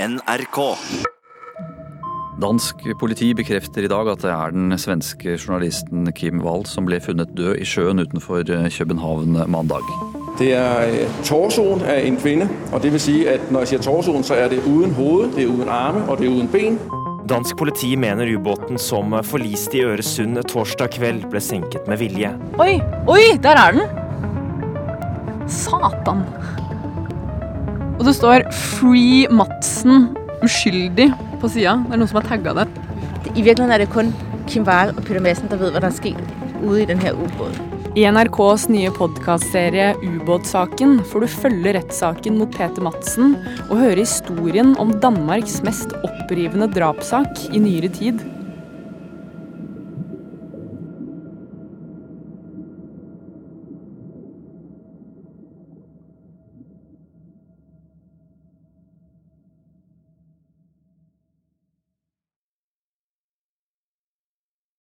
NRK. Dansk politi bekrefter i dag at det er den svenske journalisten Kim Wall som ble funnet død i sjøen utenfor København mandag. Det er øh, torsoen av en kvinne, og det vil si at når jeg sier torsoen, så er det uten hoved, det er uten arme og det er uten ben. Dansk politi mener ubåten som forliste i Øresund torsdag kveld, ble senket med vilje. Oi, oi, der er den! Satan. Og det står 'Free Madsen uskyldig' på sida. Det er noen som har tagga det. I virkeligheten er det kun Kim Wahl og Peter Madsen, der vet hva som er skjedd ude i denne ubåten. I NRKs nye podkastserie Ubåtsaken får du følge rettssaken mot Peter Madsen og høre historien om Danmarks mest opprivende drapssak i nyere tid.